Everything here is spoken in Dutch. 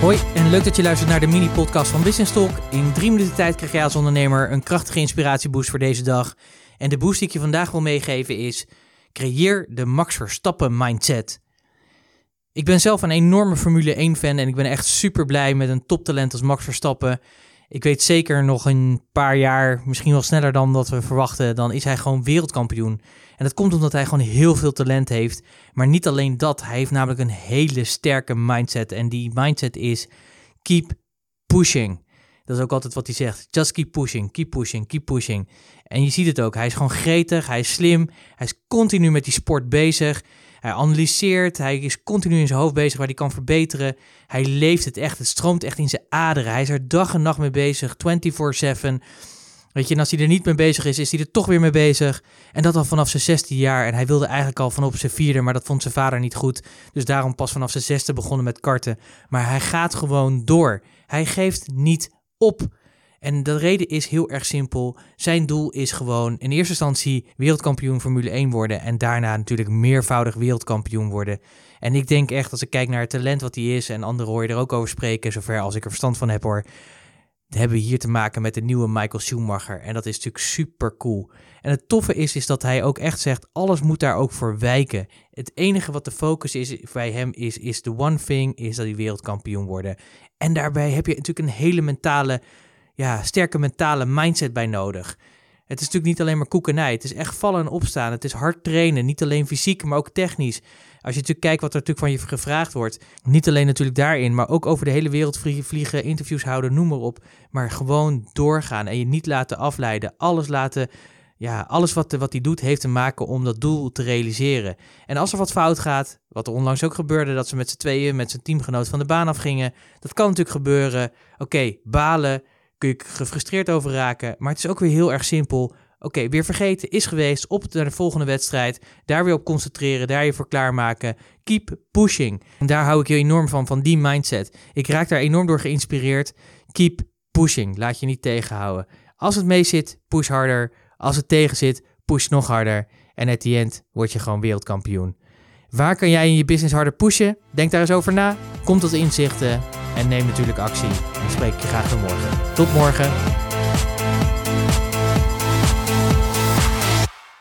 Hoi en leuk dat je luistert naar de mini-podcast van Business Talk. In drie minuten tijd krijg jij als ondernemer een krachtige inspiratieboost voor deze dag. En de boost die ik je vandaag wil meegeven is: creëer de Max Verstappen mindset. Ik ben zelf een enorme Formule 1 fan en ik ben echt super blij met een toptalent als Max Verstappen. Ik weet zeker nog een paar jaar, misschien wel sneller dan dat we verwachten, dan is hij gewoon wereldkampioen. En dat komt omdat hij gewoon heel veel talent heeft. Maar niet alleen dat, hij heeft namelijk een hele sterke mindset. En die mindset is keep pushing. Dat is ook altijd wat hij zegt. Just keep pushing, keep pushing, keep pushing. En je ziet het ook. Hij is gewoon gretig, hij is slim, hij is continu met die sport bezig. Hij analyseert, hij is continu in zijn hoofd bezig waar hij kan verbeteren. Hij leeft het echt, het stroomt echt in zijn aderen. Hij is er dag en nacht mee bezig, 24/7. Weet je, en als hij er niet mee bezig is, is hij er toch weer mee bezig. En dat al vanaf zijn 16 jaar. En hij wilde eigenlijk al vanaf zijn vierde, maar dat vond zijn vader niet goed. Dus daarom pas vanaf zijn zesde begonnen met karten. Maar hij gaat gewoon door. Hij geeft niet op. En de reden is heel erg simpel. Zijn doel is gewoon in eerste instantie wereldkampioen Formule 1 worden. En daarna natuurlijk meervoudig wereldkampioen worden. En ik denk echt, als ik kijk naar het talent wat hij is. En anderen hoor je er ook over spreken, zover als ik er verstand van heb hoor hebben we hier te maken met de nieuwe Michael Schumacher. En dat is natuurlijk super cool. En het toffe is, is dat hij ook echt zegt, alles moet daar ook voor wijken. Het enige wat de focus is bij hem is, is de one thing, is dat hij wereldkampioen worden. En daarbij heb je natuurlijk een hele mentale, ja, sterke mentale mindset bij nodig. Het is natuurlijk niet alleen maar koekenij. Het is echt vallen en opstaan. Het is hard trainen. Niet alleen fysiek, maar ook technisch. Als je natuurlijk kijkt wat er natuurlijk van je gevraagd wordt. Niet alleen natuurlijk daarin, maar ook over de hele wereld vliegen, interviews houden, noem maar op. Maar gewoon doorgaan en je niet laten afleiden. Alles laten ja, alles wat, wat hij doet heeft te maken om dat doel te realiseren. En als er wat fout gaat, wat er onlangs ook gebeurde, dat ze met z'n tweeën, met zijn teamgenoot van de baan afgingen, dat kan natuurlijk gebeuren. Oké, balen, kun je gefrustreerd over raken, maar het is ook weer heel erg simpel. Oké, weer vergeten, is geweest, op naar de volgende wedstrijd, daar weer op concentreren, daar je voor klaarmaken. Keep pushing. En daar hou ik heel enorm van, van die mindset. Ik raak daar enorm door geïnspireerd. Keep pushing, laat je niet tegenhouden. Als het mee zit, push harder. Als het tegen zit, push nog harder. En at the end word je gewoon wereldkampioen. Waar kan jij in je business harder pushen? Denk daar eens over na. Kom tot inzichten en neem natuurlijk actie. Dan spreek ik je graag weer morgen. Tot morgen.